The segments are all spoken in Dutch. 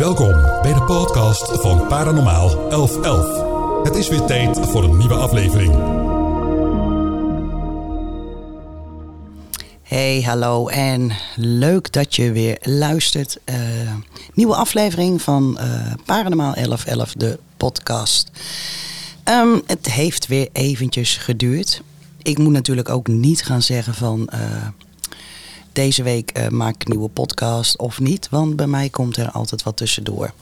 Welkom bij de podcast van Paranormaal 1111. Het is weer tijd voor een nieuwe aflevering. Hey, hallo en leuk dat je weer luistert. Uh, nieuwe aflevering van uh, Paranormaal 1111, de podcast. Um, het heeft weer eventjes geduurd. Ik moet natuurlijk ook niet gaan zeggen van... Uh, deze week uh, maak ik een nieuwe podcast of niet. Want bij mij komt er altijd wat tussendoor.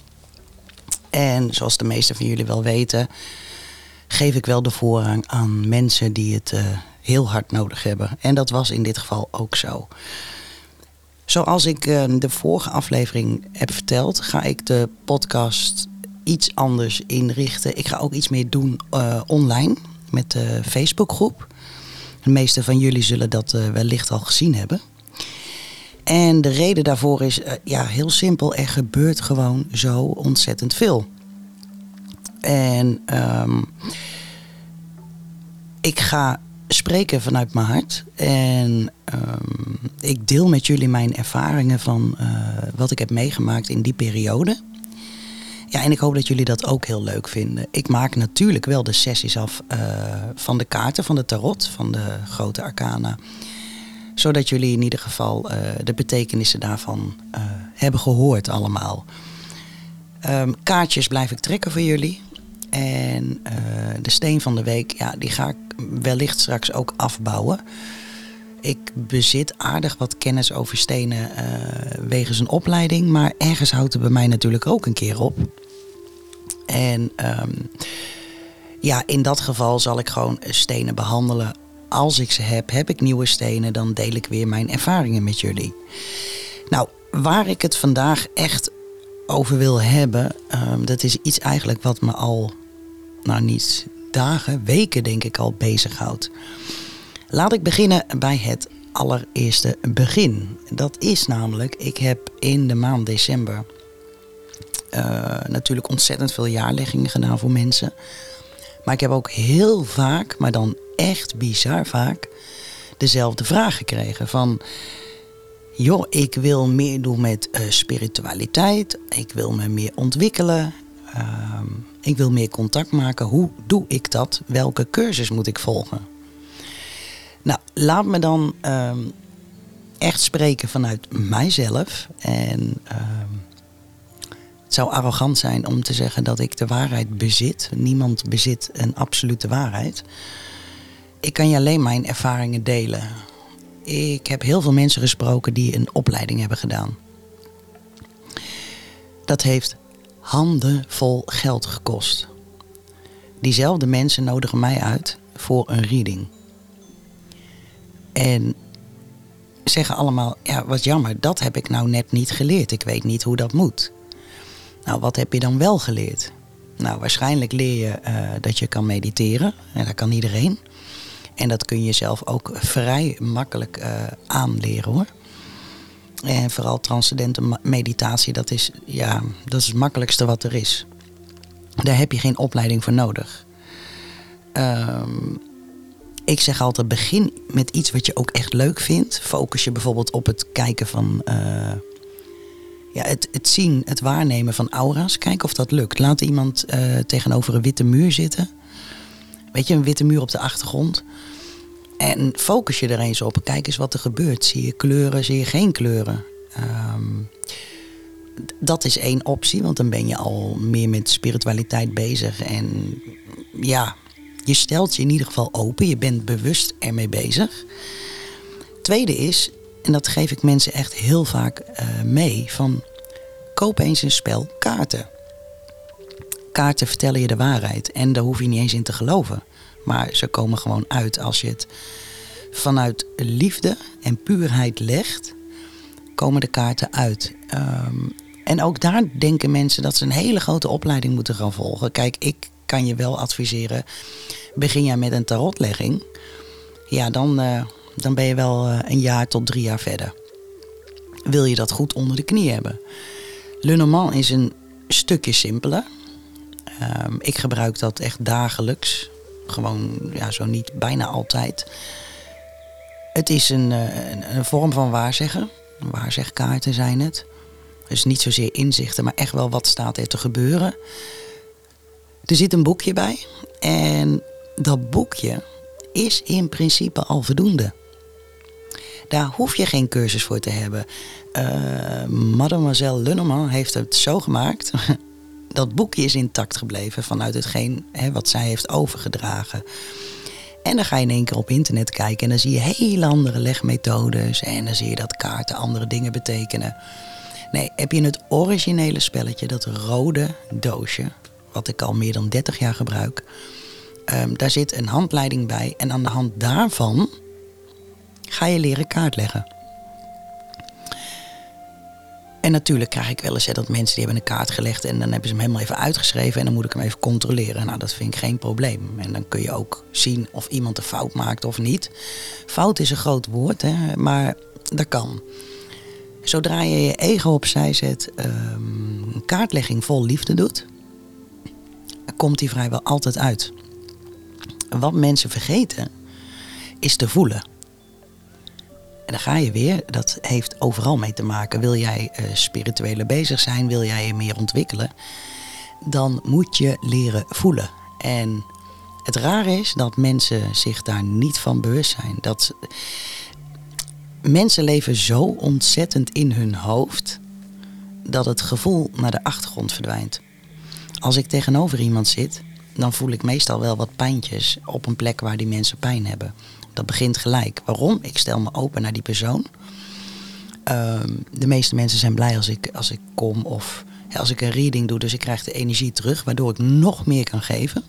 En zoals de meesten van jullie wel weten, geef ik wel de voorrang aan mensen die het uh, heel hard nodig hebben. En dat was in dit geval ook zo. Zoals ik uh, de vorige aflevering heb verteld, ga ik de podcast iets anders inrichten. Ik ga ook iets meer doen online met de Facebookgroep. De meeste van jullie zullen dat wellicht al gezien hebben. En de reden daarvoor is uh, ja, heel simpel. Er gebeurt gewoon zo ontzettend veel. En um, ik ga spreken vanuit mijn hart. En um, ik deel met jullie mijn ervaringen van uh, wat ik heb meegemaakt in die periode. Ja, en ik hoop dat jullie dat ook heel leuk vinden. Ik maak natuurlijk wel de sessies af uh, van de kaarten van de tarot, van de grote arcana zodat jullie in ieder geval uh, de betekenissen daarvan uh, hebben gehoord allemaal. Um, kaartjes blijf ik trekken voor jullie. En uh, de steen van de week, ja, die ga ik wellicht straks ook afbouwen. Ik bezit aardig wat kennis over stenen wegens een opleiding. Maar ergens houdt het bij mij natuurlijk ook een keer op. En um, ja, in dat geval zal ik gewoon stenen behandelen als ik ze heb, heb ik nieuwe stenen, dan deel ik weer mijn ervaringen met jullie. Nou, waar ik het vandaag echt over wil hebben, um, dat is iets eigenlijk wat me al, nou niet dagen, weken denk ik al bezighoudt. Laat ik beginnen bij het allereerste begin. Dat is namelijk, ik heb in de maand december uh, natuurlijk ontzettend veel jaarleggingen gedaan voor mensen. Maar ik heb ook heel vaak, maar dan echt bizar vaak dezelfde vraag gekregen. Van, joh, ik wil meer doen met uh, spiritualiteit. Ik wil me meer ontwikkelen. Uh, ik wil meer contact maken. Hoe doe ik dat? Welke cursus moet ik volgen? Nou, laat me dan uh, echt spreken vanuit mijzelf. En ehm, het zou arrogant zijn om te zeggen dat ik de waarheid bezit. Niemand bezit een absolute waarheid. Ik kan je alleen mijn ervaringen delen. Ik heb heel veel mensen gesproken die een opleiding hebben gedaan. Dat heeft handenvol geld gekost. Diezelfde mensen nodigen mij uit voor een reading. En zeggen allemaal, ja wat jammer, dat heb ik nou net niet geleerd. Ik weet niet hoe dat moet. Nou, wat heb je dan wel geleerd? Nou, waarschijnlijk leer je uh, dat je kan mediteren. En dat kan iedereen. En dat kun je zelf ook vrij makkelijk uh, aanleren hoor. En vooral transcendente meditatie, dat is, ja, dat is het makkelijkste wat er is. Daar heb je geen opleiding voor nodig. Um, ik zeg altijd, begin met iets wat je ook echt leuk vindt. Focus je bijvoorbeeld op het kijken van... Uh, ja, het, het zien, het waarnemen van aura's. Kijk of dat lukt. Laat iemand uh, tegenover een witte muur zitten. Weet je, een witte muur op de achtergrond. En focus je er eens op. Kijk eens wat er gebeurt. Zie je kleuren, zie je geen kleuren? Um, dat is één optie, want dan ben je al meer met spiritualiteit bezig. En ja, je stelt je in ieder geval open. Je bent bewust ermee bezig. Tweede is, en dat geef ik mensen echt heel vaak uh, mee, van koop eens een spel kaarten. Kaarten vertellen je de waarheid en daar hoef je niet eens in te geloven. Maar ze komen gewoon uit als je het vanuit liefde en puurheid legt, komen de kaarten uit. Um, en ook daar denken mensen dat ze een hele grote opleiding moeten gaan volgen. Kijk, ik kan je wel adviseren, begin jij met een tarotlegging, ja, dan, uh, dan ben je wel uh, een jaar tot drie jaar verder. Wil je dat goed onder de knie hebben? Lenormand is een stukje simpeler. Um, ik gebruik dat echt dagelijks. Gewoon, ja, zo niet bijna altijd. Het is een, een, een vorm van waarzeggen. Waarzegkaarten zijn het. Dus niet zozeer inzichten, maar echt wel wat staat er te gebeuren. Er zit een boekje bij. En dat boekje is in principe al voldoende. Daar hoef je geen cursus voor te hebben. Uh, Mademoiselle Lunneman heeft het zo gemaakt. Dat boekje is intact gebleven vanuit hetgeen hè, wat zij heeft overgedragen. En dan ga je in één keer op internet kijken en dan zie je hele andere legmethodes. En dan zie je dat kaarten andere dingen betekenen. Nee, heb je het originele spelletje, dat rode doosje, wat ik al meer dan 30 jaar gebruik. Um, daar zit een handleiding bij en aan de hand daarvan ga je leren kaart leggen. En natuurlijk krijg ik wel eens hè, dat mensen die hebben een kaart gelegd en dan hebben ze hem helemaal even uitgeschreven en dan moet ik hem even controleren. Nou, dat vind ik geen probleem. En dan kun je ook zien of iemand een fout maakt of niet. Fout is een groot woord, hè, maar dat kan. Zodra je je ego opzij zet, um, een kaartlegging vol liefde doet, komt die vrijwel altijd uit. Wat mensen vergeten, is te voelen. En dan ga je weer, dat heeft overal mee te maken. Wil jij uh, spirituele bezig zijn, wil jij je meer ontwikkelen, dan moet je leren voelen. En het rare is dat mensen zich daar niet van bewust zijn. Dat mensen leven zo ontzettend in hun hoofd dat het gevoel naar de achtergrond verdwijnt. Als ik tegenover iemand zit, dan voel ik meestal wel wat pijntjes op een plek waar die mensen pijn hebben. Dat begint gelijk. Waarom? Ik stel me open naar die persoon. Ehm, de meeste mensen zijn blij als ik, als ik kom of als ik een reading doe. Dus ik krijg de energie terug, waardoor ik nog meer kan geven.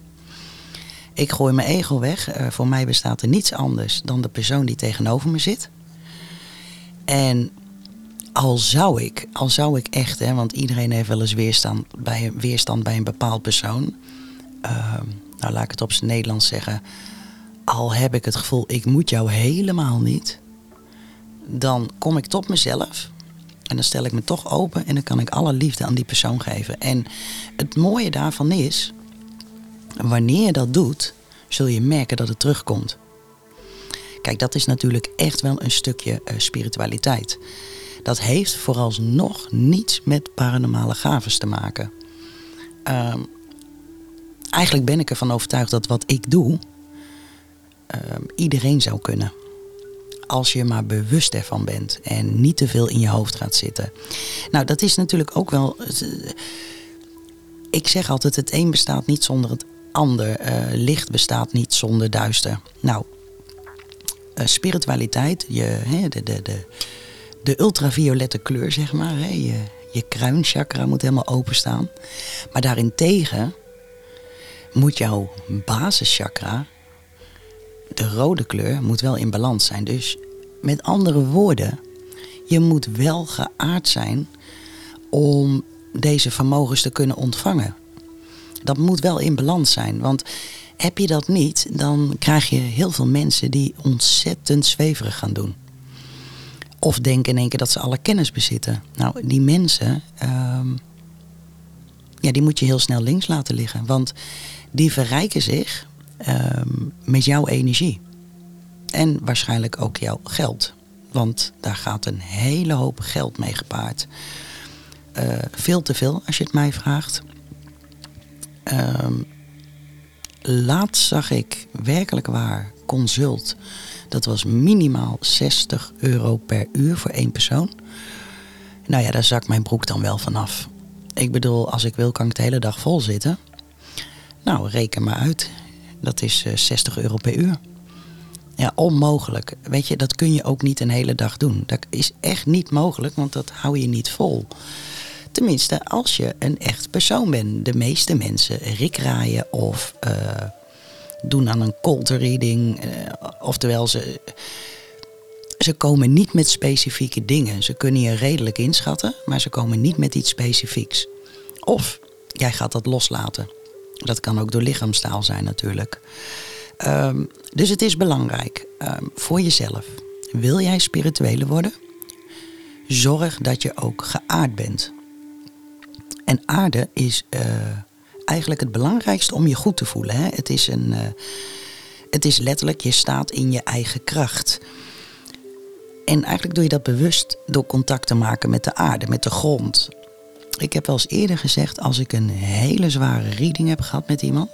Ik gooi mijn ego weg. Uh, voor mij bestaat er niets anders dan de persoon die tegenover me zit. En al zou ik, al zou ik echt, hè, want iedereen heeft wel eens weerstand bij, weerstand bij een bepaald persoon. Ehm, nou, laat ik het op zijn Nederlands zeggen. Al heb ik het gevoel, ik moet jou helemaal niet. Dan kom ik tot mezelf. En dan stel ik me toch open en dan kan ik alle liefde aan die persoon geven. En het mooie daarvan is, wanneer je dat doet, zul je merken dat het terugkomt. Kijk, dat is natuurlijk echt wel een stukje uh, spiritualiteit. Dat heeft vooralsnog niets met paranormale gaves te maken. Uh, eigenlijk ben ik ervan overtuigd dat wat ik doe, uh, iedereen zou kunnen. Als je maar bewust ervan bent en niet te veel in je hoofd gaat zitten. Nou, dat is natuurlijk ook wel. Uh, ik zeg altijd: het een bestaat niet zonder het ander. Eh, licht bestaat niet zonder duister. Nou, eh, spiritualiteit, je, de, de, de, de ultraviolette kleur, zeg maar. Je, je kruinchakra moet helemaal openstaan. Maar daarentegen moet jouw basischakra, de rode kleur, moet wel in balans zijn. Dus met andere woorden, je moet wel geaard zijn om deze vermogens te kunnen ontvangen. Dat moet wel in balans zijn. Want heb je dat niet, dan krijg je heel veel mensen die ontzettend zweverig gaan doen. Of denken in één keer dat ze alle kennis bezitten. Nou, die mensen, ehm, ja, die moet je heel snel links laten liggen. Want die verrijken zich ehm, met jouw energie. En waarschijnlijk ook jouw geld. Want daar gaat een hele hoop geld mee gepaard. Uh, veel te veel, als je het mij vraagt. Um, laatst zag ik werkelijk waar consult. Dat was minimaal 60 euro per uur voor één persoon. Nou ja, daar zakt mijn broek dan wel vanaf. Ik bedoel, als ik wil, kan ik de hele dag vol zitten. Nou, reken maar uit. Dat is 60 eh, euro per uur. Ja, onmogelijk. Weet je, dat kun je ook niet een hele dag doen. Dat is echt niet mogelijk, want dat hou je niet vol. Tenminste, als je een echt persoon bent. De meeste mensen rikraaien of uh, doen aan een cold reading. Uh, oftewel, ze, ze komen niet met specifieke dingen. Ze kunnen je redelijk inschatten, maar ze komen niet met iets specifieks. Of jij gaat dat loslaten. Dat kan ook door lichaamstaal zijn natuurlijk. Um, dus het is belangrijk um, voor jezelf. Wil jij spirituele worden? Zorg dat je ook geaard bent. En aarde is uh, eigenlijk het belangrijkste om je goed te voelen. Hè? Het, is een, uh, het is letterlijk, je staat in je eigen kracht. en eigenlijk doe je dat bewust door contact te maken met de aarde, met de grond. Ik heb wel eens eerder gezegd, als ik een hele zware reading heb gehad met iemand,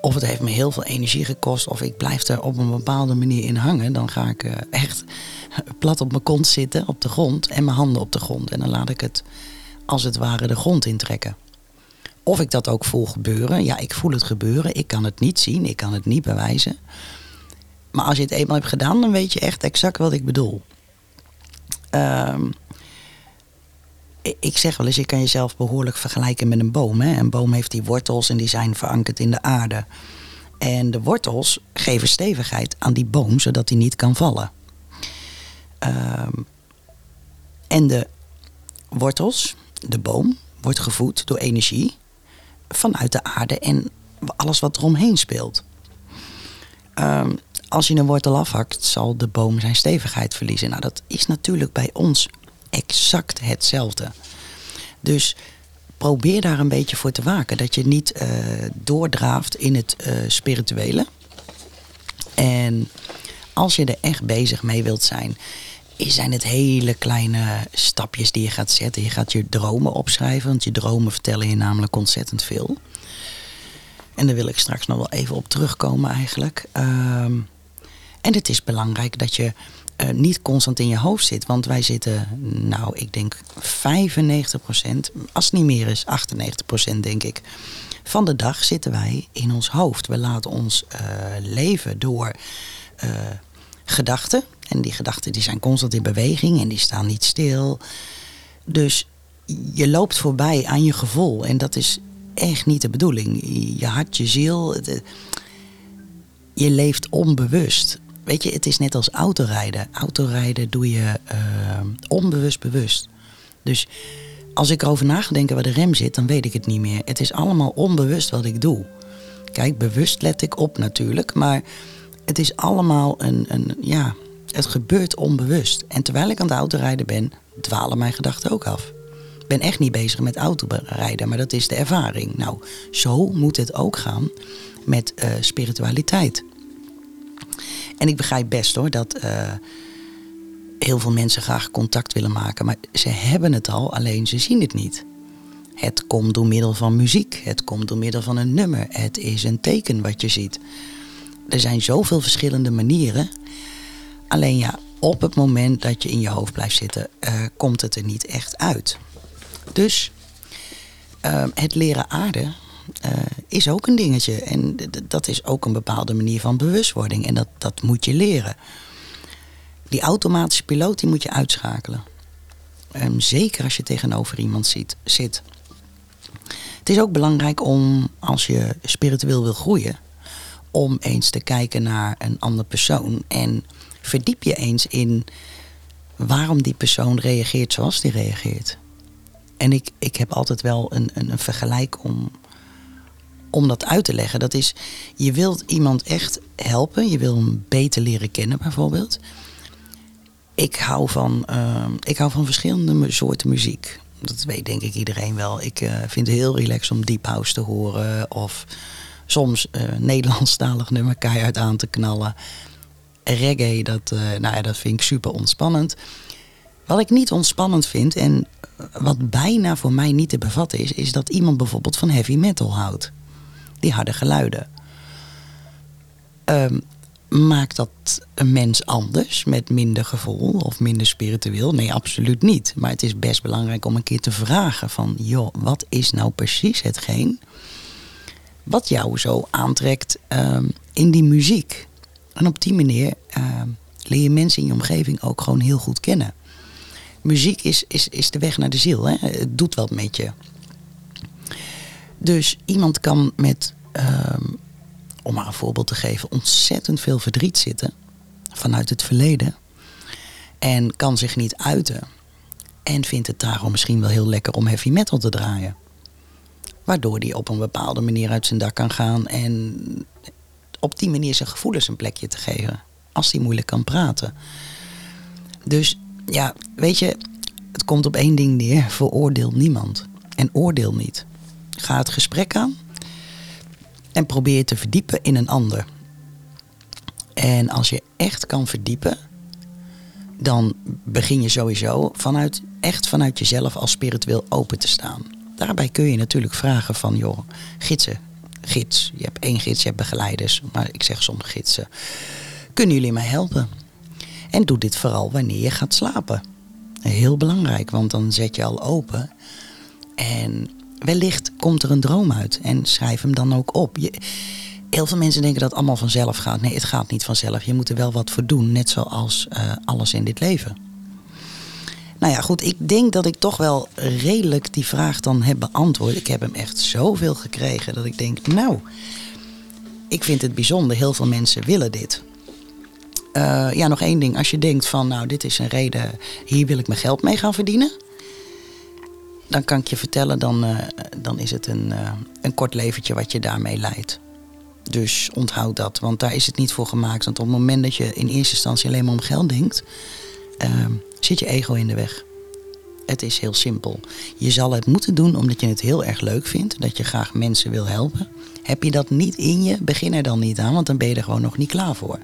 of het heeft me heel veel energie gekost, of ik blijf er op een bepaalde manier in hangen, dan ga ik eh, echt plat op mijn kont zitten op de grond en mijn handen op de grond. En dan laat ik het als het ware de grond intrekken. Of ik dat ook voel gebeuren. Ja, ik voel het gebeuren. Ik kan het niet zien. Ik kan het niet bewijzen. Maar als je het eenmaal hebt gedaan, dan weet je echt exact wat ik bedoel. Ehm, ik zeg wel eens, je kan jezelf behoorlijk vergelijken met een boom. Hè? Een boom heeft die wortels en die zijn verankerd in de aarde. En de wortels geven stevigheid aan die boom, zodat hij niet kan vallen. Ehm, en de wortels, de boom, wordt gevoed door energie vanuit de aarde en alles wat eromheen speelt. Ehm, als je een wortel afhakt, zal de boom zijn stevigheid verliezen. Nou, dat is natuurlijk bij ons exact hetzelfde. Dus probeer daar een beetje voor te waken. Dat je niet uh, doordraaft in het uh, spirituele. En als je er echt bezig mee wilt zijn, zijn het hele kleine stapjes die je gaat zetten. Je gaat je dromen opschrijven, want je dromen vertellen je namelijk ontzettend veel. En daar wil ik straks nog wel even op terugkomen eigenlijk. Um, en het is belangrijk dat je uh, niet constant in je hoofd zit. Want wij zitten, nou, ik denk 95% als het niet meer is, 98% denk ik. Van de dag zitten wij in ons hoofd. We laten ons uh, leven door uh, gedachten. En die gedachten die zijn constant in beweging en die staan niet stil. Dus je loopt voorbij aan je gevoel. En dat is echt niet de bedoeling. Je hart, je ziel. Je leeft onbewust. Weet je, het is net als autorijden. Autorijden doe je uh, onbewust bewust. Dus als ik erover na waar de rem zit, dan weet ik het niet meer. Het is allemaal onbewust wat ik doe. Kijk, bewust let ik op natuurlijk, maar het is allemaal een, een ja, het gebeurt onbewust. En terwijl ik aan het autorijden ben, dwalen mijn gedachten ook af. Ik ben echt niet bezig met autorijden, maar dat is de ervaring. Nou, zo moet het ook gaan met uh, spiritualiteit. En ik begrijp best hoor dat uh, heel veel mensen graag contact willen maken, maar ze hebben het al, alleen ze zien het niet. Het komt door middel van muziek, het komt door middel van een nummer, het is een teken wat je ziet. Er zijn zoveel verschillende manieren. Alleen ja, op het moment dat je in je hoofd blijft zitten, uh, komt het er niet echt uit. Dus uh, het leren aarden uh, is ook een dingetje. En dat is ook een bepaalde manier van bewustwording. En dat, dat moet je leren. Die automatische piloot die moet je uitschakelen. Um, zeker als je tegenover iemand zit. Het is ook belangrijk om, als je spiritueel wil groeien, om eens te kijken naar een andere persoon. En verdiep je eens in waarom die persoon reageert zoals die reageert. En ik, ik heb altijd wel een, een, een vergelijk om, om dat uit te leggen. Dat is, je wilt iemand echt helpen. Je wil hem beter leren kennen bijvoorbeeld. Ik hou van, uh, ik hou van verschillende soorten muziek. Dat weet denk ik iedereen wel. Ik uh, vind het heel relaxed om deep house te horen. Of soms uh, Nederlandstalig nummer keihard aan te knallen. Reggae, dat, nou ja, dat vind ik super ontspannend. Wat ik niet ontspannend vind en wat bijna voor mij niet te bevatten is, is dat iemand bijvoorbeeld van heavy metal houdt die harde geluiden. Um, maakt dat een mens anders met minder gevoel of minder spiritueel? Nee, absoluut niet. Maar het is best belangrijk om een keer te vragen van, joh, wat is nou precies hetgeen wat jou zo aantrekt um, in die muziek? En op die manier um, leer je mensen in je omgeving ook gewoon heel goed kennen. Muziek is, is, is de weg naar de ziel. Hè? Het doet wat met je. Dus iemand kan met, um, om maar een voorbeeld te geven, ontzettend veel verdriet zitten vanuit het verleden. En kan zich niet uiten. En vindt het daarom misschien wel heel lekker om heavy metal te draaien. Waardoor die op een bepaalde manier uit zijn dak kan gaan en op die manier zijn gevoelens een plekje te geven. Als hij moeilijk kan praten. Dus ja, weet je, het komt op één ding neer: veroordeel niemand. En oordeel niet. Ga het gesprek aan en probeer je te verdiepen in een ander. En als je echt kan verdiepen, dan begin je sowieso vanuit, echt vanuit jezelf als spiritueel open te staan. Daarbij kun je natuurlijk vragen van, joh, gidsen, gids. Je hebt één gids, je hebt begeleiders, maar ik zeg soms gidsen. Kunnen jullie mij helpen? En doe dit vooral wanneer je gaat slapen. Heel belangrijk, want dan zet je al open. En wellicht komt er een droom uit en schrijf hem dan ook op. Heel veel mensen denken dat het allemaal vanzelf gaat. Nee, het gaat niet vanzelf. Je moet er wel wat voor doen, net zoals uh, alles in dit leven. Nou ja, goed, ik denk dat ik toch wel redelijk die vraag dan heb beantwoord. Ik heb hem echt zoveel gekregen dat ik denk, nou, ik vind het bijzonder. Heel veel mensen willen dit. Uh, ja, nog één ding. Als je denkt van, nou, dit is een reden, hier wil ik mijn geld mee gaan verdienen. Dan kan ik je vertellen, dan, uh, dan is het een, uh, een kort leventje wat je daarmee leidt. Dus onthoud dat, want daar is het niet voor gemaakt. Want op het moment dat je in eerste instantie alleen maar om geld denkt, uh, zit je ego in de weg. Het is heel simpel. Je zal het moeten doen omdat je het heel erg leuk vindt, dat je graag mensen wil helpen. Heb je dat niet in je, begin er dan niet aan, want dan ben je er gewoon nog niet klaar voor.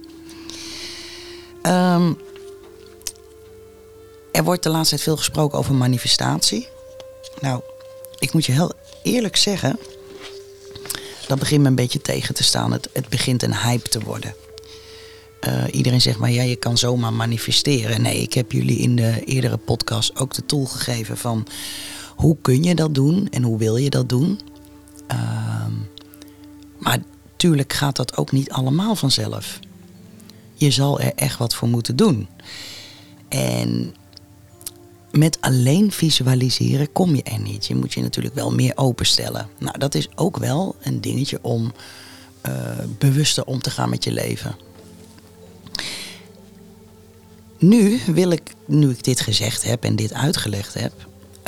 Um, er wordt de laatste tijd veel gesproken over manifestatie. Nou, ik moet je heel eerlijk zeggen, dat begint me een beetje tegen te staan. Het, het begint een hype te worden. Uh, iedereen zegt maar, ja, je kan zomaar manifesteren. Nee, ik heb jullie in de eerdere podcast ook de tool gegeven van hoe kun je dat doen en hoe wil je dat doen. Uh, maar tuurlijk gaat dat ook niet allemaal vanzelf. Je zal er echt wat voor moeten doen. En met alleen visualiseren kom je er niet. Je moet je natuurlijk wel meer openstellen. Nou, dat is ook wel een dingetje om uh, bewuster om te gaan met je leven. Nu wil ik, nu ik dit gezegd heb en dit uitgelegd heb,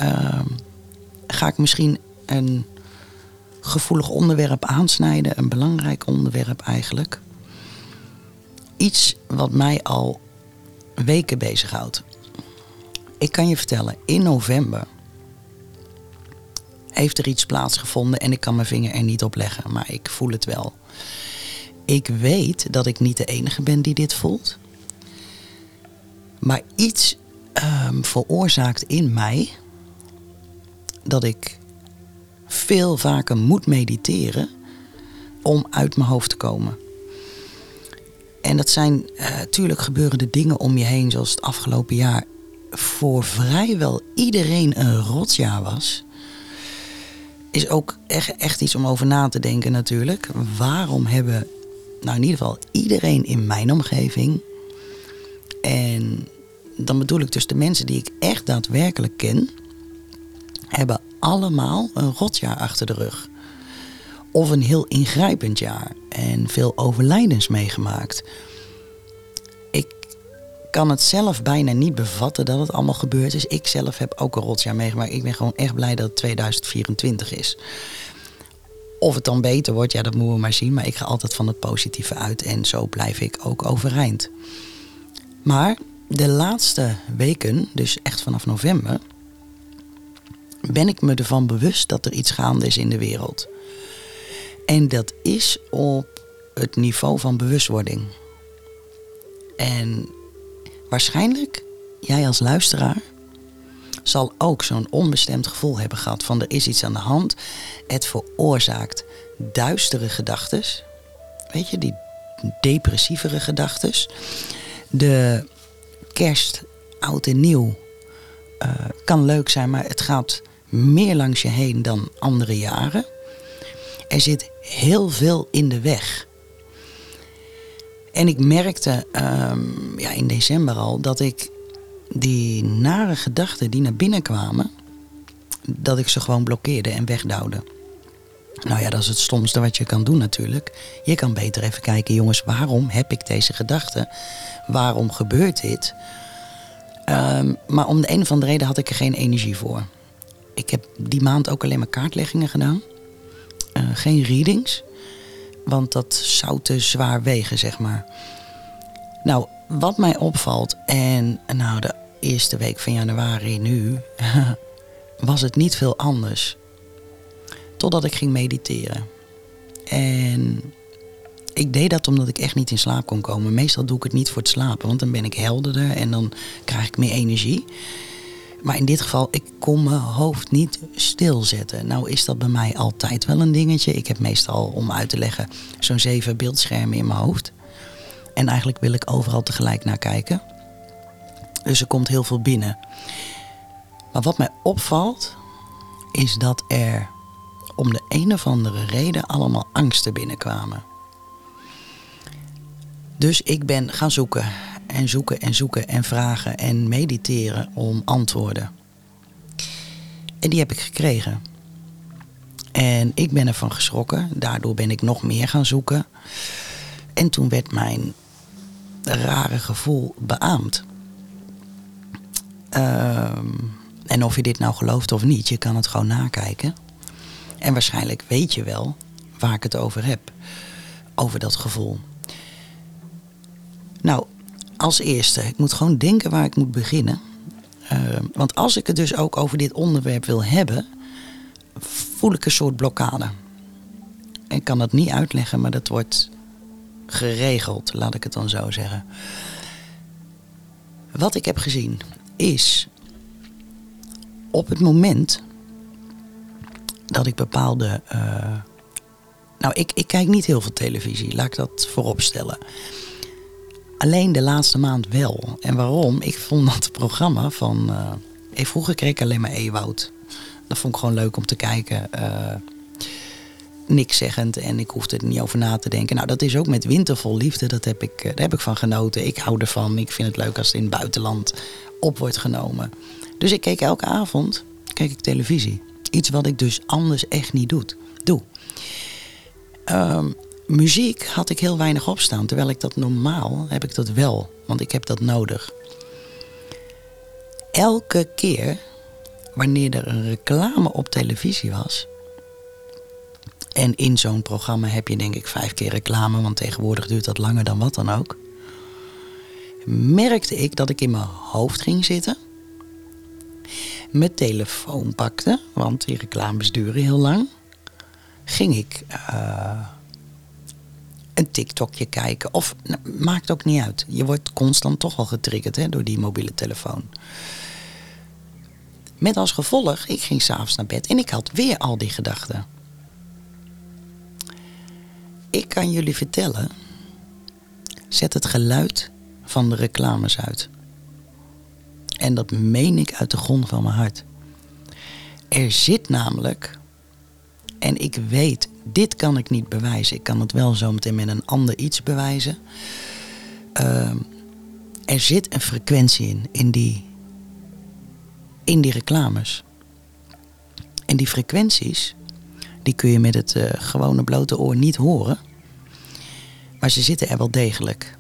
uh, ga ik misschien een gevoelig onderwerp aansnijden, een belangrijk onderwerp eigenlijk. Iets wat mij al weken bezighoudt. Ik kan je vertellen, in november heeft er iets plaatsgevonden en ik kan mijn vinger er niet op leggen, maar ik voel het wel. Ik weet dat ik niet de enige ben die dit voelt. Maar iets um, veroorzaakt in mij dat ik veel vaker moet mediteren om uit mijn hoofd te komen. En dat zijn natuurlijk uh, gebeuren de dingen om je heen, zoals het afgelopen jaar voor vrijwel iedereen een rotjaar was. Is ook echt, echt iets om over na te denken natuurlijk. Waarom hebben, nou in ieder geval iedereen in mijn omgeving. En dan bedoel ik dus de mensen die ik echt daadwerkelijk ken. Hebben allemaal een rotjaar achter de rug. Of een heel ingrijpend jaar. En veel overlijdens meegemaakt kan het zelf bijna niet bevatten dat het allemaal gebeurd is. Ik zelf heb ook een rotjaar meegemaakt. Ik ben gewoon echt blij dat het 2024 is. Of het dan beter wordt, ja, dat moeten we maar zien. Maar ik ga altijd van het positieve uit en zo blijf ik ook overeind. Maar de laatste weken, dus echt vanaf november, ben ik me ervan bewust dat er iets gaande is in de wereld. En dat is op het niveau van bewustwording. En Waarschijnlijk, jij als luisteraar, zal ook zo'n onbestemd gevoel hebben gehad van er is iets aan de hand. Het veroorzaakt duistere gedachten. Weet je, die depressievere gedachten. De kerst, oud en nieuw, uh, kan leuk zijn, maar het gaat meer langs je heen dan andere jaren. Er zit heel veel in de weg. En ik merkte um, ja, in december al dat ik die nare gedachten die naar binnen kwamen, dat ik ze gewoon blokkeerde en wegdouwde. Nou ja, dat is het stomste wat je kan doen natuurlijk. Je kan beter even kijken, jongens, waarom heb ik deze gedachten? Waarom gebeurt dit? Um, maar om de een of andere reden had ik er geen energie voor. Ik heb die maand ook alleen maar kaartleggingen gedaan. Uh, geen readings. Want dat zou te zwaar wegen, zeg maar. Nou, wat mij opvalt, en nou, de eerste week van januari nu, was het niet veel anders. Totdat ik ging mediteren. En ik deed dat omdat ik echt niet in slaap kon komen. Meestal doe ik het niet voor het slapen, want dan ben ik helderder en dan krijg ik meer energie. Maar in dit geval, ik kon mijn hoofd niet stilzetten. Nou is dat bij mij altijd wel een dingetje. Ik heb meestal, om uit te leggen, zo'n zeven beeldschermen in mijn hoofd. En eigenlijk wil ik overal tegelijk naar kijken. Dus er komt heel veel binnen. Maar wat mij opvalt, is dat er om de een of andere reden allemaal angsten binnenkwamen. Dus ik ben gaan zoeken en zoeken en zoeken en vragen en mediteren om antwoorden. En die heb ik gekregen. En ik ben ervan geschrokken. Daardoor ben ik nog meer gaan zoeken. En toen werd mijn rare gevoel beaamd. Ehm, en of je dit nou gelooft of niet, je kan het gewoon nakijken. En waarschijnlijk weet je wel waar ik het over heb. Over dat gevoel. Nou, als eerste, ik moet gewoon denken waar ik moet beginnen. Ehm, want als ik het dus ook over dit onderwerp wil hebben, voel ik een soort blokkade. Ik kan het niet uitleggen, maar dat wordt geregeld, laat ik het dan zo zeggen. Wat ik heb gezien is op het moment dat ik bepaalde. Uh, nou, ik, ik kijk niet heel veel televisie, laat ik dat voorop stellen. Alleen de laatste maand wel. En waarom? Ik vond dat programma van. Uh, vroeger kreeg ik alleen maar Ewoud. Dat vond ik gewoon leuk om te kijken. Uh, niks zeggend en ik hoefde er niet over na te denken. Nou, dat is ook met Wintervol Liefde. Dat heb ik, daar heb ik van genoten. Ik hou ervan. Ik vind het leuk als het in het buitenland op wordt genomen. Dus ik keek elke avond keek ik televisie. Iets wat ik dus anders echt niet doe. doe. Ehm, muziek had ik heel weinig opstaan. Terwijl ik dat normaal heb ik dat wel. Want ik heb dat nodig. Elke keer wanneer er een reclame op televisie was. En in zo'n programma heb je denk ik vijf keer reclame. Want tegenwoordig duurt dat langer dan wat dan ook. Merkte ik dat ik in mijn hoofd ging zitten mijn telefoon pakte, want die reclames duren heel lang, ging ik uh, een TikTokje kijken. Of nou, maakt ook niet uit. Je wordt constant toch al getriggerd hè, door die mobiele telefoon. Met als gevolg, ik ging s'avonds naar bed en ik had weer al die gedachten. Ik kan jullie vertellen, zet het geluid van de reclames uit. En dat meen ik uit de grond van mijn hart. Er zit namelijk, en ik weet, dit kan ik niet bewijzen. Ik kan het wel zo meteen met een ander iets bewijzen. Uh, er zit een frequentie in, in die, in die reclames. En die frequenties, die kun je met het uh, gewone blote oor niet horen. Maar ze zitten er wel degelijk.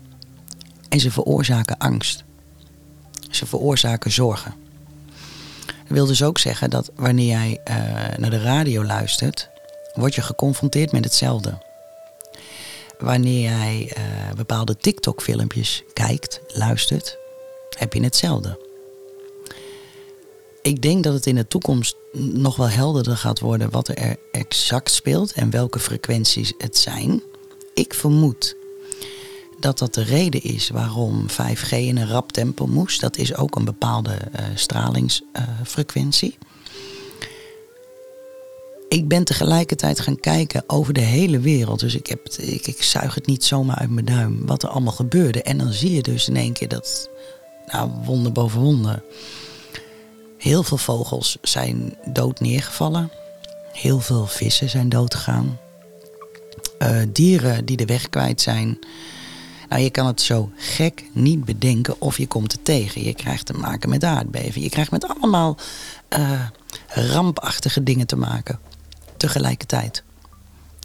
En ze veroorzaken angst. Ze veroorzaken zorgen. Dat wil dus ook zeggen dat wanneer jij uh, naar de radio luistert, word je geconfronteerd met hetzelfde. Wanneer jij uh, bepaalde TikTok-filmpjes kijkt, luistert, heb je hetzelfde. Ik denk dat het in de toekomst nog wel helderder gaat worden wat er exact speelt en welke frequenties het zijn. Ik vermoed dat dat de reden is waarom 5G in een rap tempo moest. Dat is ook een bepaalde uh, stralingsfrequentie. Ik ben tegelijkertijd gaan kijken over de hele wereld. Dus ik, heb, ik, ik zuig het niet zomaar uit mijn duim wat er allemaal gebeurde. En dan zie je dus in één keer dat, nou, wonder boven wonder. Heel veel vogels zijn dood neergevallen. Heel veel vissen zijn dood gegaan. Uh, dieren die de weg kwijt zijn. Nou, je kan het zo gek niet bedenken of je komt er tegen. Je krijgt te maken met aardbeving. Je krijgt met allemaal uh, rampachtige dingen te maken. Tegelijkertijd.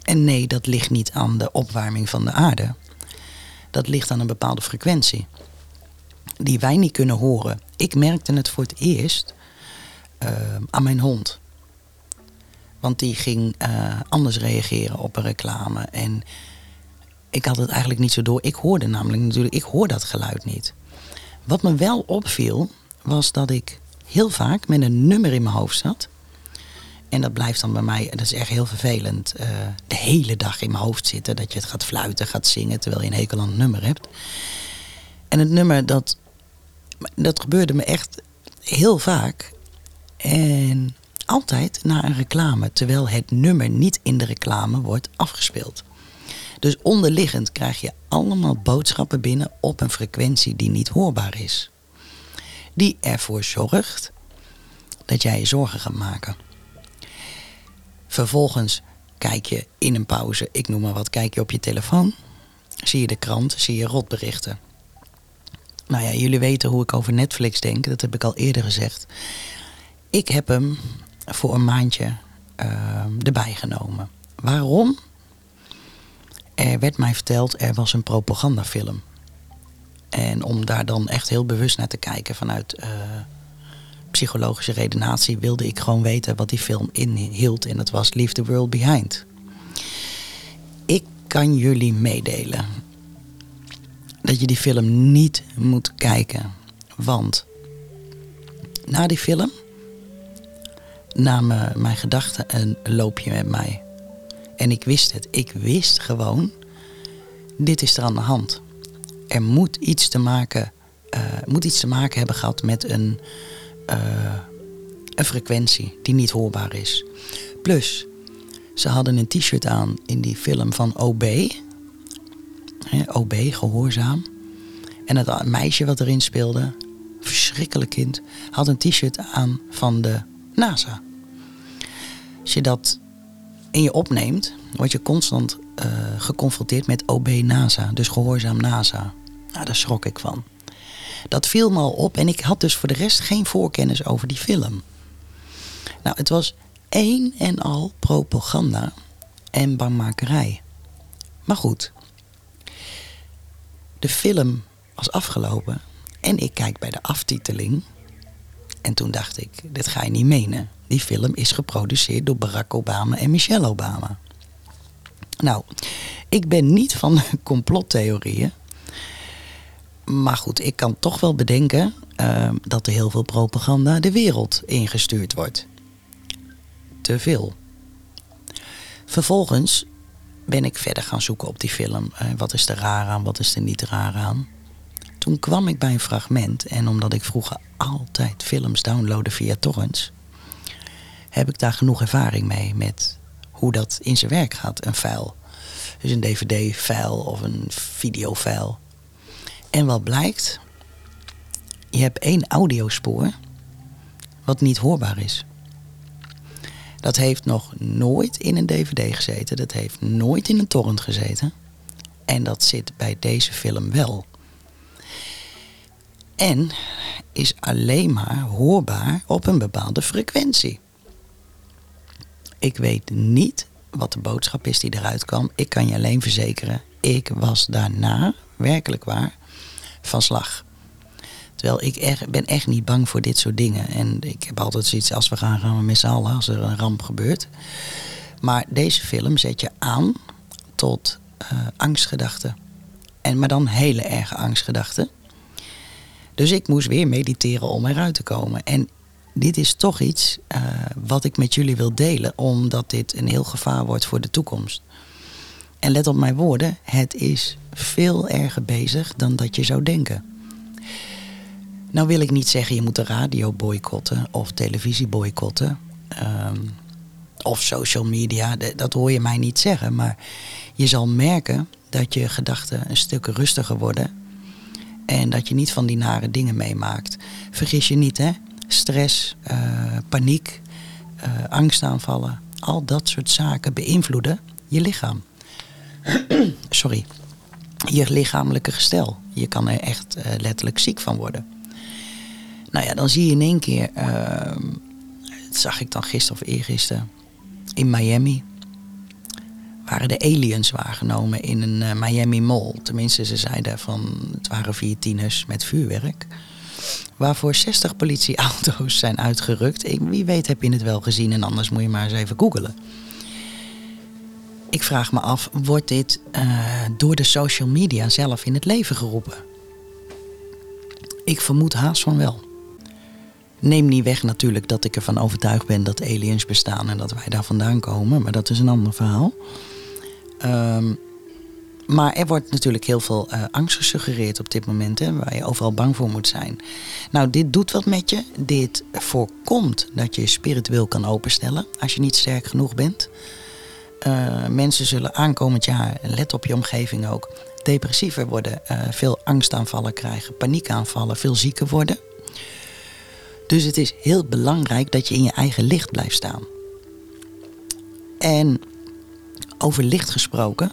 En nee, dat ligt niet aan de opwarming van de aarde. Dat ligt aan een bepaalde frequentie. Die wij niet kunnen horen. Ik merkte het voor het eerst uh, aan mijn hond. Want die ging uh, anders reageren op een reclame. En ik had het eigenlijk niet zo door. Ik hoorde namelijk natuurlijk, ik hoor dat geluid niet. Wat me wel opviel, was dat ik heel vaak met een nummer in mijn hoofd zat. En dat blijft dan bij mij, dat is echt heel vervelend, eh, de hele dag in mijn hoofd zitten. Dat je het gaat fluiten, gaat zingen, terwijl je een hekel aan het nummer hebt. En het nummer, dat, dat gebeurde me echt heel vaak. En altijd na een reclame, terwijl het nummer niet in de reclame wordt afgespeeld. Dus onderliggend krijg je allemaal boodschappen binnen op een frequentie die niet hoorbaar is. Die ervoor zorgt dat jij je zorgen gaat maken. Vervolgens kijk je in een pauze, ik noem maar wat, kijk je op je telefoon. Zie je de krant, zie je rotberichten. Nou ja, jullie weten hoe ik over Netflix denk, dat heb ik al eerder gezegd. Ik heb hem voor een maandje uh, erbij genomen. Waarom? Er werd mij verteld, er was een propagandafilm. En om daar dan echt heel bewust naar te kijken vanuit uh, psychologische redenatie, wilde ik gewoon weten wat die film inhield. En dat was Leave the World Behind. Ik kan jullie meedelen dat je die film niet moet kijken. Want na die film namen mijn gedachten een loopje met mij. En ik wist het. Ik wist gewoon, dit is er aan de hand. Er moet iets te maken, uh, moet iets te maken hebben gehad met een, uh, een frequentie die niet hoorbaar is. Plus, ze hadden een t-shirt aan in die film van OB. OB, gehoorzaam. En het meisje wat erin speelde, verschrikkelijk kind, had een t-shirt aan van de NASA. Als je dat in je opneemt, word je constant uh, geconfronteerd met OB NASA, dus gehoorzaam NASA. Nou, daar schrok ik van. Dat viel me al op en ik had dus voor de rest geen voorkennis over die film. Nou, het was één en al propaganda en bangmakerij. Maar goed, de film was afgelopen en ik kijk bij de aftiteling. En toen dacht ik, dit ga je niet menen. Die film is geproduceerd door Barack Obama en Michelle Obama. Nou, ik ben niet van complottheorieën. Maar goed, ik kan toch wel bedenken uh, dat er heel veel propaganda de wereld ingestuurd wordt. Te veel. Vervolgens ben ik verder gaan zoeken op die film. Uh, wat is er raar aan, wat is er niet raar aan? Toen kwam ik bij een fragment en omdat ik vroeger altijd films downloadde via torrents, heb ik daar genoeg ervaring mee met hoe dat in zijn werk gaat, een file. Dus een dvd-file of een videofile. En wat blijkt, je hebt één audiospoor wat niet hoorbaar is. Dat heeft nog nooit in een dvd gezeten, dat heeft nooit in een torrent gezeten. En dat zit bij deze film wel. En is alleen maar hoorbaar op een bepaalde frequentie. Ik weet niet wat de boodschap is die eruit kwam. Ik kan je alleen verzekeren, ik was daarna, werkelijk waar, van slag. Terwijl ik ben echt niet bang voor dit soort dingen. En ik heb altijd zoiets, als we gaan, gaan we met z'n allen als er een ramp gebeurt. Maar deze film zet je aan tot uh, angstgedachten. En, maar dan hele erge angstgedachten. Dus ik moest weer mediteren om eruit te komen. En dit is toch iets uh, wat ik met jullie wil delen, omdat dit een heel gevaar wordt voor de toekomst. En let op mijn woorden, het is veel erger bezig dan dat je zou denken. Nou wil ik niet zeggen je moet de radio boycotten of televisie boycotten. Um, of social media, dat hoor je mij niet zeggen. Maar je zal merken dat je gedachten een stuk rustiger worden. En dat je niet van die nare dingen meemaakt. Vergis je niet, hè? stress, uh, paniek, uh, angstaanvallen, al dat soort zaken beïnvloeden je lichaam. Sorry, je lichamelijke gestel. Je kan er echt uh, letterlijk ziek van worden. Nou ja, dan zie je in één keer, ehm, dat zag ik dan gisteren of eergisteren, in Miami waren de aliens waargenomen in een Miami Mall. Tenminste, ze zeiden van het waren vier tieners met vuurwerk waarvoor 60 politieauto's zijn uitgerukt. Wie weet heb je het wel gezien en anders moet je maar eens even googelen. Ik vraag me af, wordt dit uh, door de social media zelf in het leven geroepen? Ik vermoed haast van wel. Neem niet weg natuurlijk dat ik ervan overtuigd ben dat aliens bestaan en dat wij daar vandaan komen, maar dat is een ander verhaal. Ehm, maar er wordt natuurlijk heel veel uh, angst gesuggereerd op dit moment, hè, waar je overal bang voor moet zijn. Nou, dit doet wat met je. Dit voorkomt dat je spiritueel kan openstellen als je niet sterk genoeg bent. Uh, mensen zullen aankomend jaar, let op je omgeving ook, depressiever worden, uh, veel angstaanvallen krijgen, paniekaanvallen, veel zieker worden. Dus het is heel belangrijk dat je in je eigen licht blijft staan. En over licht gesproken.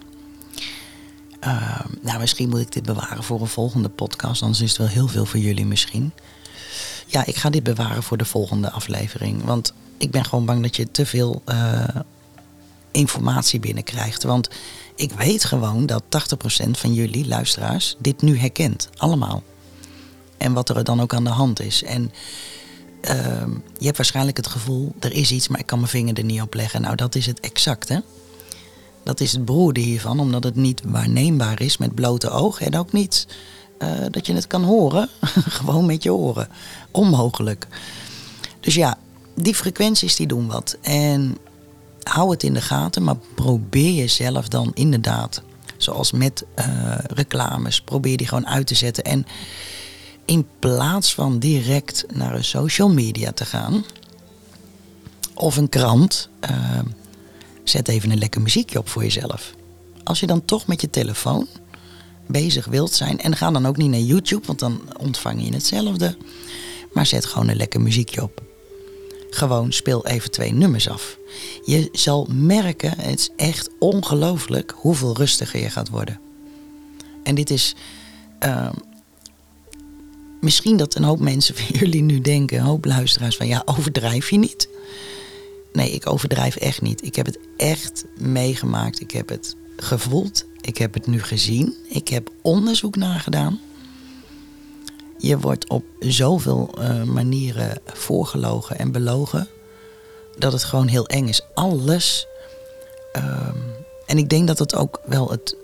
Uh, nou, misschien moet ik dit bewaren voor een volgende podcast. Anders is het wel heel veel voor jullie misschien. Ja, ik ga dit bewaren voor de volgende aflevering. Want ik ben gewoon bang dat je te veel informatie binnenkrijgt. Want ik weet gewoon dat 80% van jullie luisteraars dit nu herkent. Allemaal. En wat er dan ook aan de hand is. En uh, je hebt waarschijnlijk het gevoel, er is iets, maar ik kan mijn vinger er niet op leggen. Nou, dat is het exact, hè? Dat is het beroerde hiervan, omdat het niet waarneembaar is met blote oog. En ook niet uh, dat je het kan horen, gewoon met je oren. Onmogelijk. Dus ja, die frequenties die doen wat. En hou het in de gaten, maar probeer jezelf dan inderdaad, zoals met uh, reclames, probeer die gewoon uit te zetten. En in plaats van direct naar een social media te gaan of een krant, uh, zet even een lekker muziekje op voor jezelf. Als je dan toch met je telefoon bezig wilt zijn, en ga dan ook niet naar YouTube, want dan ontvang je hetzelfde, maar zet gewoon een lekker muziekje op. Gewoon speel even twee nummers af. Je zal merken, het is echt ongelooflijk hoeveel rustiger je gaat worden. En dit is. Uh, misschien dat een hoop mensen van jullie nu denken, een hoop luisteraars, van ja, overdrijf je niet? Nee, ik overdrijf echt niet. Ik heb het echt meegemaakt. Ik heb het gevoeld. Ik heb het nu gezien. Ik heb onderzoek naar gedaan. Je wordt op zoveel uh, manieren voorgelogen en belogen. Dat het gewoon heel eng is. Alles. Um, en ik denk dat het ook wel het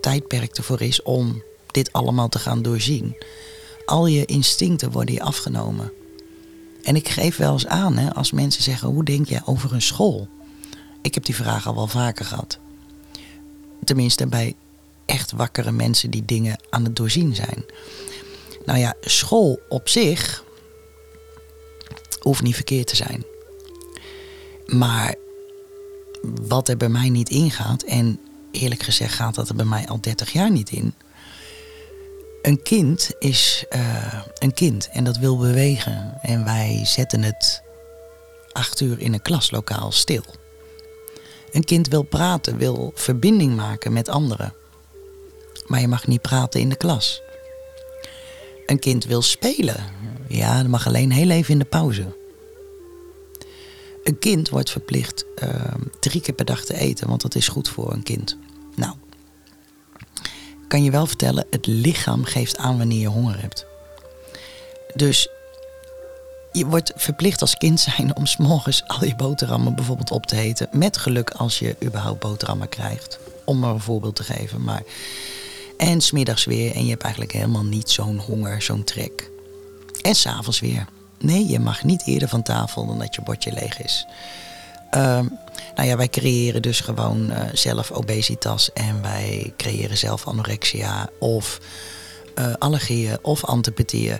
tijdperk ervoor is om dit allemaal te gaan doorzien. Al je instincten worden je afgenomen. En ik geef wel eens aan hè, als mensen zeggen: hoe denk jij over een school? Ik heb die vraag al wel vaker gehad. Tenminste bij echt wakkere mensen die dingen aan het doorzien zijn. Nou ja, school op zich hoeft niet verkeerd te zijn. Maar wat er bij mij niet ingaat, en eerlijk gezegd gaat dat er bij mij al 30 jaar niet in. Een kind is uh, een kind en dat wil bewegen. En wij zetten het acht uur in een klaslokaal stil. Een kind wil praten, wil verbinding maken met anderen. Maar je mag niet praten in de klas. Een kind wil spelen. Ja, dat mag alleen heel even in de pauze. Een kind wordt verplicht uh, drie keer per dag te eten, want dat is goed voor een kind. Nou, kan je wel vertellen, het lichaam geeft aan wanneer je honger hebt. Dus je wordt verplicht als kind zijn om s'morgens al je boterhammen bijvoorbeeld op te eten. Met geluk als je überhaupt boterhammen krijgt. Om maar een voorbeeld te geven. Maar... En smiddags weer en je hebt eigenlijk helemaal niet zo'n honger, zo'n trek. En s'avonds weer. Nee, je mag niet eerder van tafel dan dat je bordje leeg is. Um, nou ja, wij creëren dus gewoon uh, zelf obesitas en wij creëren zelf anorexia of uh, allergieën of antipathieën.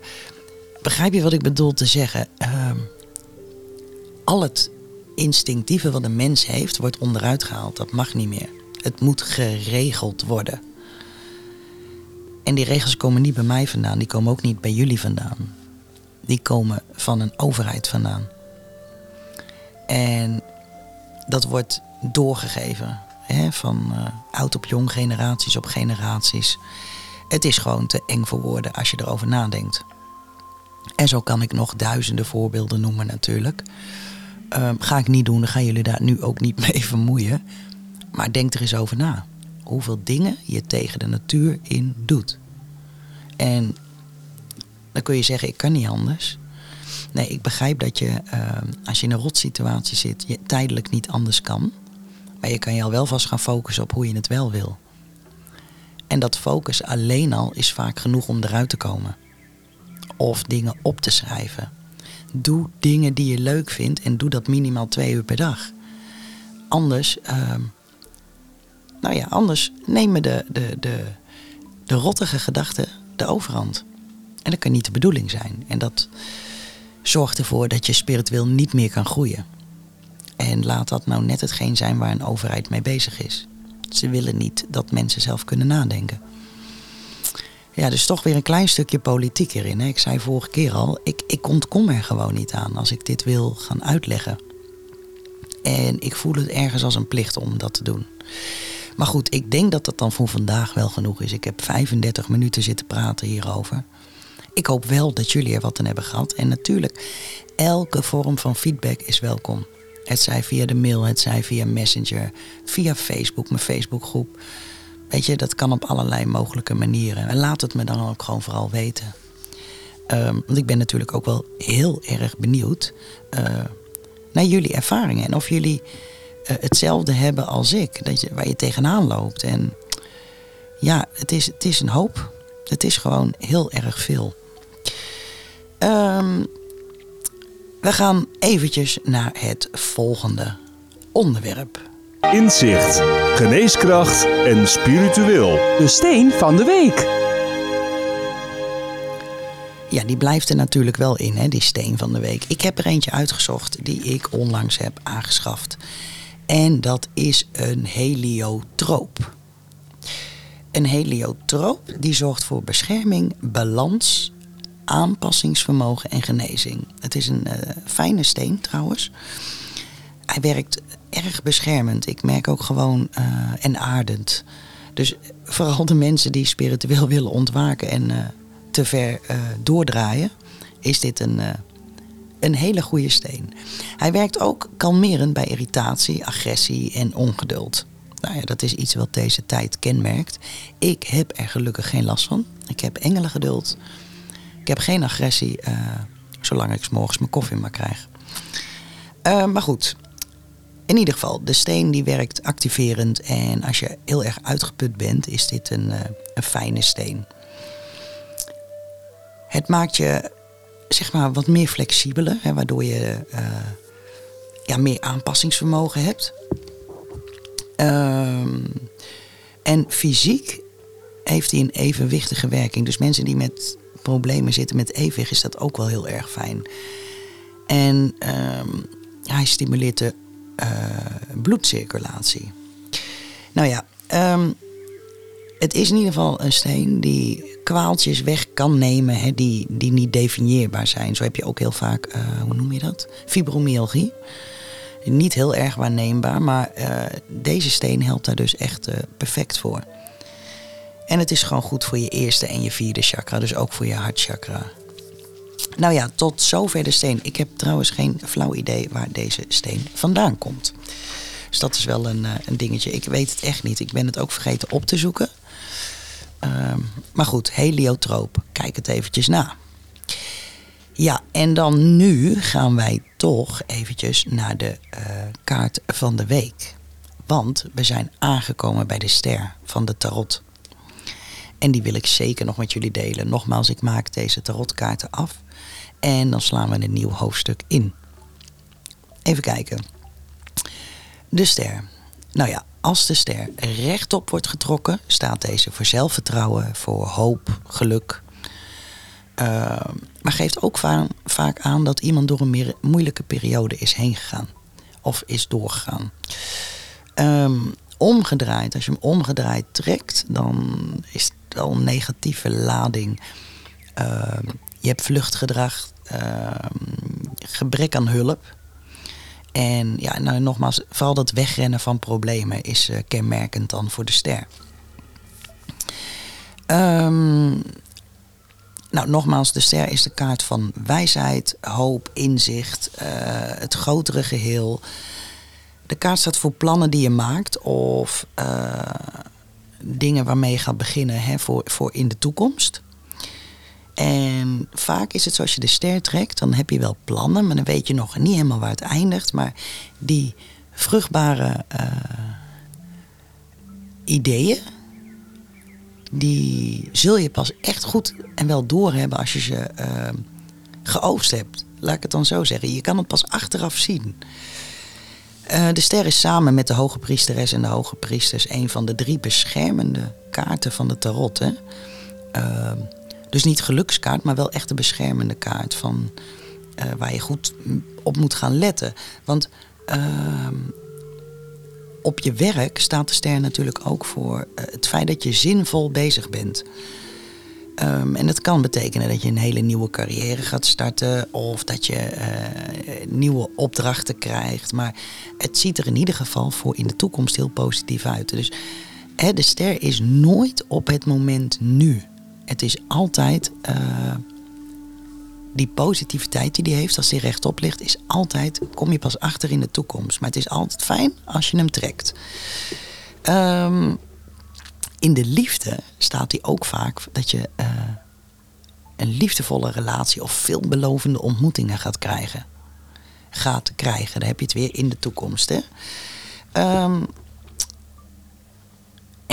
Begrijp je wat ik bedoel te zeggen? Uh, al het instinctieve wat een mens heeft, wordt onderuit gehaald. Dat mag niet meer. Het moet geregeld worden. En die regels komen niet bij mij vandaan, die komen ook niet bij jullie vandaan. Die komen van een overheid vandaan. En dat wordt doorgegeven. Hè, van uh, oud op jong, generaties op generaties. Het is gewoon te eng voor woorden als je erover nadenkt. En zo kan ik nog duizenden voorbeelden noemen natuurlijk. Uh, ga ik niet doen, dan gaan jullie daar nu ook niet mee vermoeien. Maar denk er eens over na. Hoeveel dingen je tegen de natuur in doet. En dan kun je zeggen, ik kan niet anders. Nee, ik begrijp dat je uh, als je in een rotsituatie zit, je tijdelijk niet anders kan. Maar je kan je al wel vast gaan focussen op hoe je het wel wil. En dat focus alleen al is vaak genoeg om eruit te komen. Of dingen op te schrijven. doe dingen die je leuk vindt en doe dat minimaal twee uur per dag. Anders, ehm, nou ja, anders nemen de, de, de, de rottige gedachten de overhand. En dat kan niet de bedoeling zijn. En dat zorgt ervoor dat je spiritueel niet meer kan groeien. En laat dat nou net hetgeen zijn waar een overheid mee bezig is. Ze willen niet dat mensen zelf kunnen nadenken. Ja, dus toch weer een klein stukje politiek erin. Hè. Ik zei vorige keer al, ik, ik ontkom er gewoon niet aan als ik dit wil gaan uitleggen. En ik voel het ergens als een plicht om dat te doen. Maar goed, ik denk dat dat dan voor vandaag wel genoeg is. Ik heb 35 minuten zitten praten hierover. Ik hoop wel dat jullie er wat aan hebben gehad. En natuurlijk, elke vorm van feedback is welkom. Het zij via de mail, het zij via Messenger, via Facebook, mijn Facebookgroep. Weet je, dat kan op allerlei mogelijke manieren. En laat het me dan ook gewoon vooral weten. Um, want ik ben natuurlijk ook wel heel erg benieuwd uh, naar jullie ervaringen. En of jullie hetzelfde hebben als ik. Dat je, waar je tegenaan loopt. En ja, het is, het is een hoop. Het is gewoon heel erg veel. Um, we gaan eventjes naar het volgende onderwerp. Inzicht, geneeskracht en spiritueel. De steen van de week. Ja, die blijft er natuurlijk wel in, hè, die steen van de week. Ik heb er eentje uitgezocht die ik onlangs heb aangeschaft. En dat is een heliotroop. Een heliotroop die zorgt voor bescherming, balans aanpassingsvermogen en genezing. Het is een uh, fijne steen trouwens. Hij werkt erg beschermend. Ik merk ook gewoon uh, en aardend. Dus vooral de mensen die spiritueel willen ontwaken en uh, te ver doordraaien, is dit een, een hele goede steen. Hij werkt ook kalmerend bij irritatie, agressie en ongeduld. Nou ja, dat is iets wat deze tijd kenmerkt. Ik heb er gelukkig geen last van. Ik heb engelengeduld. Ik heb geen agressie, uh, zolang ik morgens mijn koffie maar krijg. Uh, maar goed, in ieder geval, de steen die werkt activerend. En als je heel erg uitgeput bent, is dit een, uh, een fijne steen. Het maakt je zeg maar wat meer flexibeler, hè, waardoor je ja, meer aanpassingsvermogen hebt. Ehm, en fysiek heeft hij een evenwichtige werking. Dus mensen die met problemen zitten met evenwicht, is dat ook wel heel erg fijn. En um, hij stimuleert de uh, bloedcirculatie. Nou ja, um, het is in ieder geval een steen die kwaaltjes weg kan nemen hè, die, die niet definieerbaar zijn. Zo heb je ook heel vaak, uh, hoe noem je dat? Fibromyalgie. Niet heel erg waarneembaar, maar uh, deze steen helpt daar dus echt uh, perfect voor. En het is gewoon goed voor je eerste en je vierde chakra, dus ook voor je hartchakra. Nou ja, tot zover de steen. Ik heb trouwens geen flauw idee waar deze steen vandaan komt. Dus dat is wel een, een dingetje. Ik weet het echt niet. Ik ben het ook vergeten op te zoeken. Uh, maar goed, heliotroop. Kijk het eventjes na. Ja, en dan nu gaan wij toch eventjes naar de uh, kaart van de week. Want we zijn aangekomen bij de ster van de tarot. En die wil ik zeker nog met jullie delen. Nogmaals, ik maak deze tarotkaarten af. En dan slaan we een nieuw hoofdstuk in. Even kijken. De ster. Nou ja, als de ster rechtop wordt getrokken, staat deze voor zelfvertrouwen, voor hoop, geluk. Uh, maar geeft ook va vaak aan dat iemand door een moeilijke periode is heen gegaan. Of is doorgegaan. Um, omgedraaid, als je hem omgedraaid trekt, dan is het al een negatieve lading. Uh, je hebt vluchtgedrag, gebrek aan hulp. En ja, nou, nogmaals, vooral dat wegrennen van problemen is uh, kenmerkend dan voor de ster. Um, nou, nogmaals, de ster is de kaart van wijsheid, hoop, inzicht, uh, het grotere geheel. De kaart staat voor plannen die je maakt of uh, dingen waarmee je gaat beginnen hè, voor, voor in de toekomst. En vaak is het zoals je de ster trekt, dan heb je wel plannen, maar dan weet je nog niet helemaal waar het eindigt. Maar die vruchtbare uh, ideeën, die zul je pas echt goed en wel doorhebben als je ze uh, geoogst hebt. Laat ik het dan zo zeggen. Je kan het pas achteraf zien. Eh, de ster is samen met de hoge priesteres en de hoge priesters een van de drie beschermende kaarten van de tarot. Hè? Dus niet gelukskaart, maar wel echt een beschermende kaart van uh, waar je goed op moet gaan letten. Want ehm, op je werk staat de ster natuurlijk ook voor uh, het feit dat je zinvol bezig bent. Um, en dat kan betekenen dat je een hele nieuwe carrière gaat starten of dat je uh, nieuwe opdrachten krijgt. Maar het ziet er in ieder geval voor in de toekomst heel positief uit. Dus hè, de ster is nooit op het moment nu. Het is altijd uh, die positiviteit die die heeft als die rechtop ligt, is altijd, kom je pas achter in de toekomst. Maar het is altijd fijn als je hem trekt. Um, in de liefde staat hij ook vaak dat je uh, een liefdevolle relatie of veelbelovende ontmoetingen gaat krijgen. Gaat krijgen, dan heb je het weer in de toekomst. Hè? Um,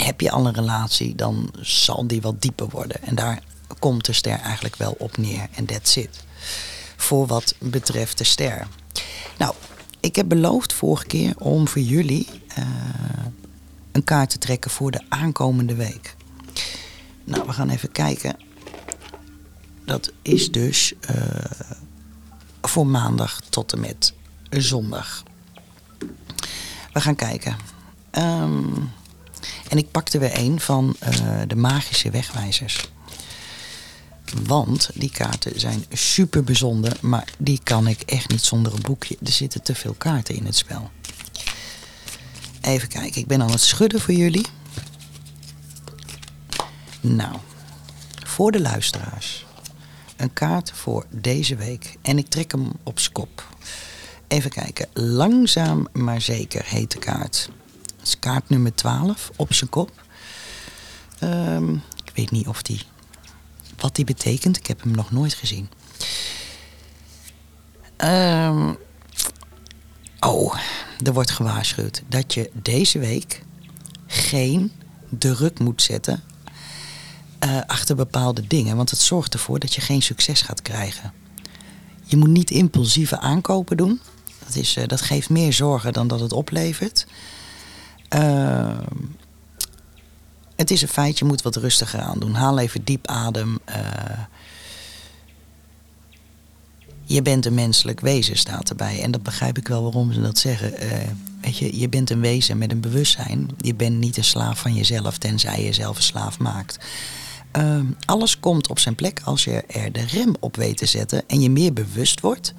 heb je al een relatie, dan zal die wat dieper worden. En daar komt de ster eigenlijk wel op neer. En that's it. Voor wat betreft de ster. Nou, ik heb beloofd vorige keer om voor jullie uh, een kaart te trekken voor de aankomende week. Nou, we gaan even kijken. Dat is dus uh, voor maandag tot en met zondag. We gaan kijken. Um, en ik pakte weer een van uh, de magische wegwijzers. Want die kaarten zijn super bijzonder, maar die kan ik echt niet zonder een boekje. Er zitten te veel kaarten in het spel. Even kijken, ik ben aan het schudden voor jullie. Nou, voor de luisteraars. Een kaart voor deze week. En ik trek hem op skop. Even kijken. Langzaam maar zeker heet de kaart. Kaart nummer 12 op zijn kop. Um, ik weet niet of die wat die betekent. Ik heb hem nog nooit gezien. Um, oh, er wordt gewaarschuwd dat je deze week geen druk moet zetten uh, achter bepaalde dingen. Want het zorgt ervoor dat je geen succes gaat krijgen. Je moet niet impulsieve aankopen doen. Dat, is, uh, dat geeft meer zorgen dan dat het oplevert. Uh, het is een feit, je moet wat rustiger aan doen. Haal even diep adem. Uh, je bent een menselijk wezen, staat erbij. En dat begrijp ik wel waarom ze dat zeggen. Uh, weet je, je bent een wezen met een bewustzijn. Je bent niet een slaaf van jezelf, tenzij je jezelf een slaaf maakt. Uh, alles komt op zijn plek als je er de rem op weet te zetten en je meer bewust wordt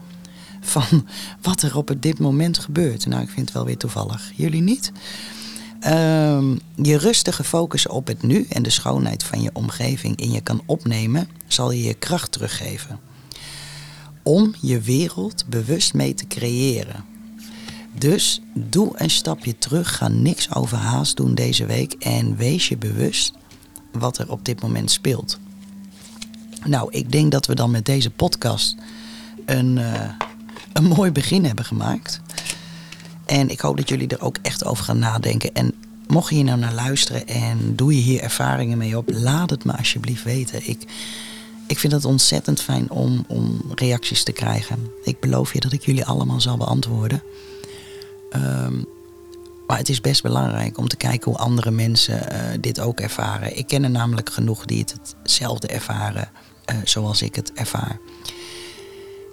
van wat er op dit moment gebeurt. Nou, ik vind het wel weer toevallig. Jullie niet? Um, je rustige focus op het nu en de schoonheid van je omgeving in je kan opnemen, zal je je kracht teruggeven. Om je wereld bewust mee te creëren. Dus doe een stapje terug, ga niks overhaast doen deze week en wees je bewust wat er op dit moment speelt. Nou, ik denk dat we dan met deze podcast een, uh, een mooi begin hebben gemaakt. En ik hoop dat jullie er ook echt over gaan nadenken. En mocht je hier nou naar luisteren en doe je hier ervaringen mee op, laat het me alsjeblieft weten. Ik, ik vind het ontzettend fijn om, om reacties te krijgen. Ik beloof je dat ik jullie allemaal zal beantwoorden. Um, maar het is best belangrijk om te kijken hoe andere mensen uh, dit ook ervaren. Ik ken er namelijk genoeg die het hetzelfde ervaren uh, zoals ik het ervaar.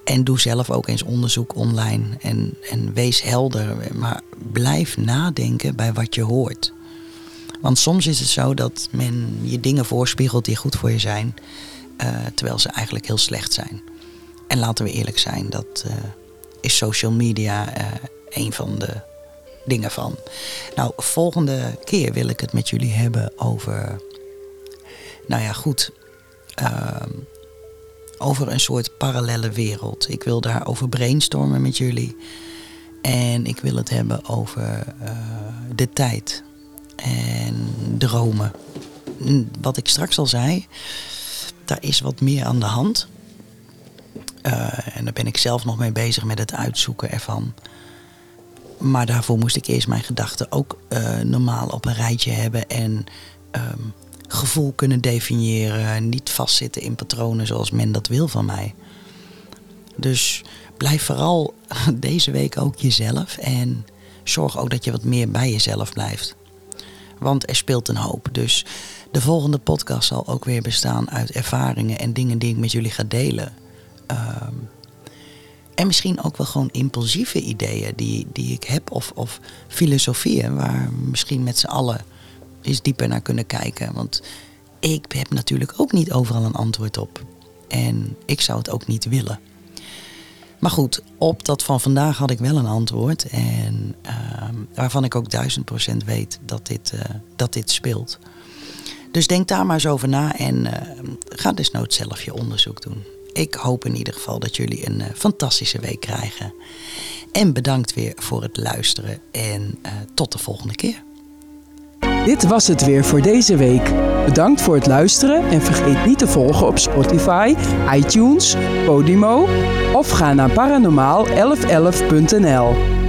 En doe zelf ook eens onderzoek online. En, en wees helder. Maar blijf nadenken bij wat je hoort. Want soms is het zo dat men je dingen voorspiegelt die goed voor je zijn. Uh, terwijl ze eigenlijk heel slecht zijn. En laten we eerlijk zijn, dat uh, is social media uh, een van de dingen van. Nou, volgende keer wil ik het met jullie hebben over. Nou ja, goed. Ehm, over een soort parallele wereld. Ik wil daarover brainstormen met jullie. En ik wil het hebben over uh, de tijd en dromen. Wat ik straks al zei, daar is wat meer aan de hand. Uh, en daar ben ik zelf nog mee bezig met het uitzoeken ervan. Maar daarvoor moest ik eerst mijn gedachten ook uh, normaal op een rijtje hebben en um, gevoel kunnen definiëren. Niet vastzitten in patronen zoals men dat wil van mij. Dus blijf vooral deze week ook jezelf en zorg ook dat je wat meer bij jezelf blijft. Want er speelt een hoop. Dus de volgende podcast zal ook weer bestaan uit ervaringen en dingen die ik met jullie ga delen. Ehm, en misschien ook wel gewoon impulsieve ideeën die, die ik heb. Of, of filosofieën waar misschien met z'n allen eens dieper naar kunnen kijken. Want ik heb natuurlijk ook niet overal een antwoord op. En ik zou het ook niet willen. Maar goed, op dat van vandaag had ik wel een antwoord. En ehm, waarvan ik ook duizend procent weet dat dit, uh, dat dit speelt. Dus denk daar maar eens over na en uh, ga desnoods zelf je onderzoek doen. Ik hoop in ieder geval dat jullie een uh, fantastische week krijgen. En bedankt weer voor het luisteren en tot de volgende keer. Dit was het weer voor deze week. Bedankt voor het luisteren en vergeet niet te volgen op Spotify, iTunes, Podimo of ga naar paranormaal1111.nl.